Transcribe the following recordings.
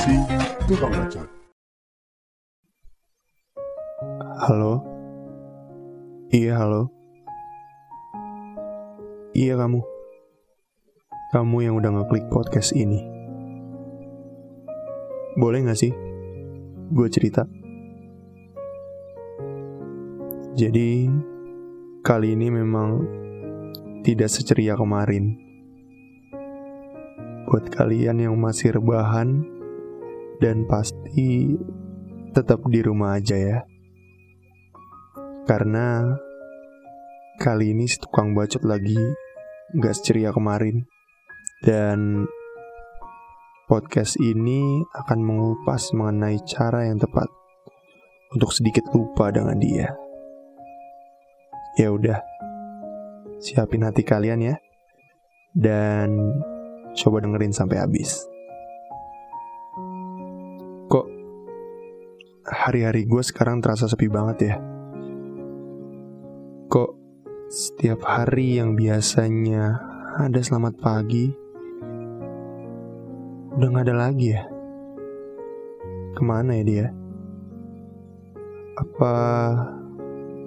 edisi Tukang Bacot. Halo? Iya, halo? Iya, kamu. Kamu yang udah ngeklik podcast ini. Boleh gak sih? Gue cerita. Jadi, kali ini memang tidak seceria kemarin. Buat kalian yang masih rebahan dan pasti tetap di rumah aja ya. Karena kali ini si tukang bacot lagi gak seceria kemarin. Dan podcast ini akan mengupas mengenai cara yang tepat untuk sedikit lupa dengan dia. Ya udah, siapin hati kalian ya. Dan coba dengerin sampai habis. Hari-hari gue sekarang terasa sepi banget ya? Kok setiap hari yang biasanya ada selamat pagi, udah gak ada lagi ya? Ke mana ya dia? Apa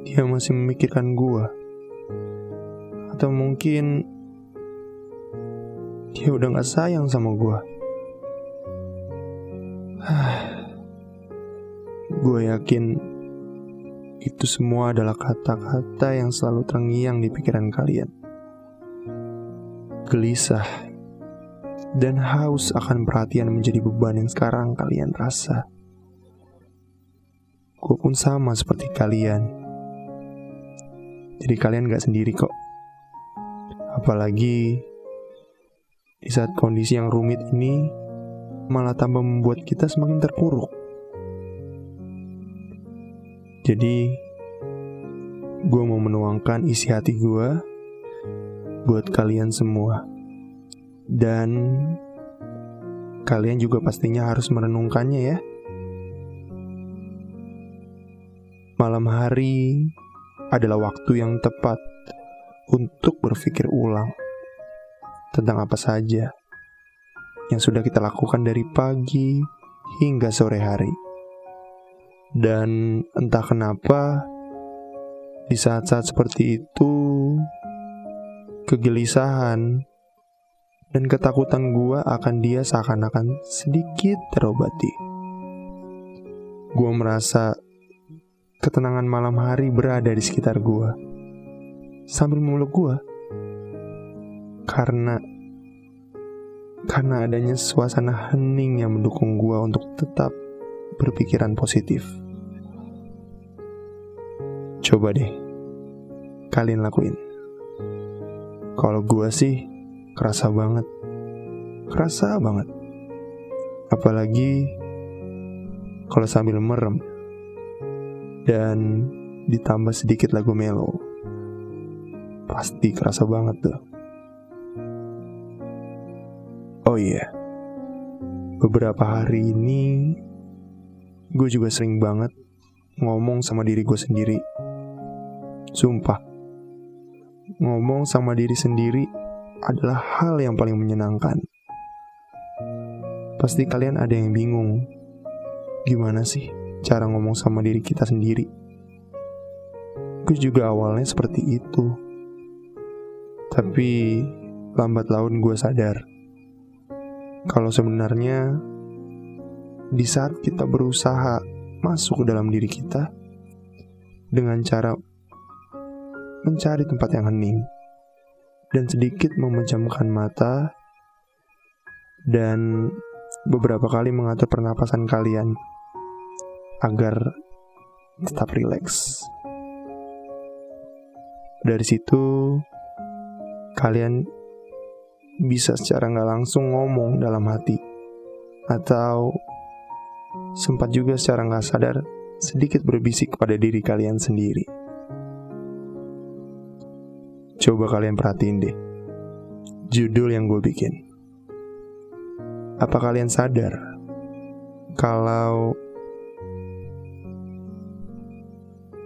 dia masih memikirkan gua? Atau mungkin dia udah gak sayang sama gua? Gue yakin itu semua adalah kata-kata yang selalu terngiang di pikiran kalian. Gelisah dan haus akan perhatian menjadi beban yang sekarang kalian rasa. Gue pun sama seperti kalian. Jadi kalian gak sendiri kok. Apalagi di saat kondisi yang rumit ini malah tambah membuat kita semakin terpuruk. Jadi, gue mau menuangkan isi hati gue buat kalian semua. Dan kalian juga pastinya harus merenungkannya ya. Malam hari adalah waktu yang tepat untuk berpikir ulang tentang apa saja yang sudah kita lakukan dari pagi hingga sore hari. Dan entah kenapa, di saat-saat seperti itu, kegelisahan dan ketakutan gua akan dia seakan-akan sedikit terobati. Gua merasa ketenangan malam hari berada di sekitar gua, sambil memeluk gua. Karena karena adanya suasana hening yang mendukung gua untuk tetap berpikiran positif. Coba deh, kalian lakuin. Kalau gue sih, kerasa banget. Kerasa banget. Apalagi kalau sambil merem. Dan ditambah sedikit lagu melo. Pasti kerasa banget tuh. Oh iya, beberapa hari ini gue juga sering banget ngomong sama diri gue sendiri. Sumpah, ngomong sama diri sendiri adalah hal yang paling menyenangkan. Pasti kalian ada yang bingung, gimana sih cara ngomong sama diri kita sendiri? Gue juga awalnya seperti itu, tapi lambat laun gue sadar kalau sebenarnya di saat kita berusaha masuk ke dalam diri kita dengan cara mencari tempat yang hening dan sedikit memejamkan mata dan beberapa kali mengatur pernapasan kalian agar tetap rileks. Dari situ kalian bisa secara nggak langsung ngomong dalam hati atau sempat juga secara nggak sadar sedikit berbisik pada diri kalian sendiri. Coba kalian perhatiin deh, judul yang gue bikin. Apa kalian sadar kalau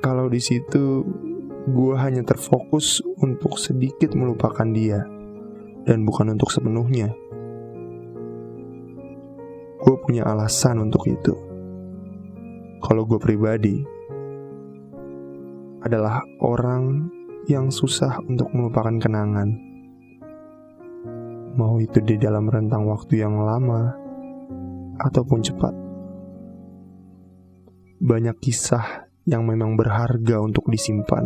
kalau di situ gue hanya terfokus untuk sedikit melupakan dia dan bukan untuk sepenuhnya. gue punya alasan untuk itu. Kalau gue pribadi adalah orang yang susah untuk melupakan kenangan. Mau itu di dalam rentang waktu yang lama ataupun cepat. Banyak kisah yang memang berharga untuk disimpan.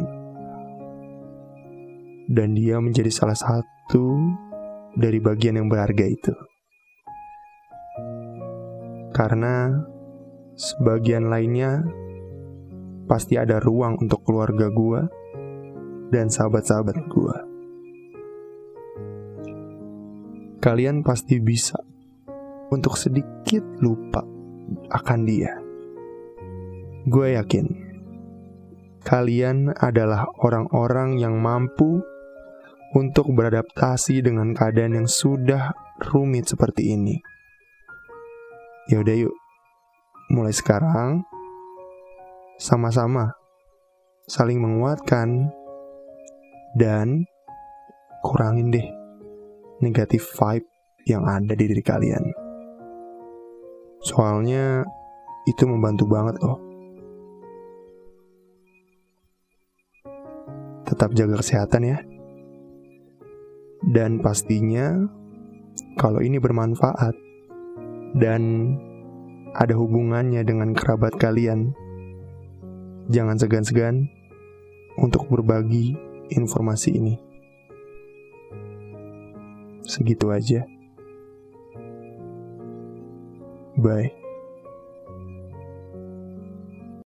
Dan dia menjadi salah satu dari bagian yang berharga itu. Karena sebagian lainnya pasti ada ruang untuk keluarga gua dan sahabat-sahabat gua. Kalian pasti bisa untuk sedikit lupa akan dia. Gue yakin kalian adalah orang-orang yang mampu untuk beradaptasi dengan keadaan yang sudah rumit seperti ini. Yaudah yuk, mulai sekarang sama-sama saling menguatkan dan kurangin deh negatif vibe yang ada di diri kalian. Soalnya itu membantu banget loh. Tetap jaga kesehatan ya. Dan pastinya kalau ini bermanfaat dan ada hubungannya dengan kerabat kalian, jangan segan-segan untuk berbagi informasi ini. Segitu aja. Bye.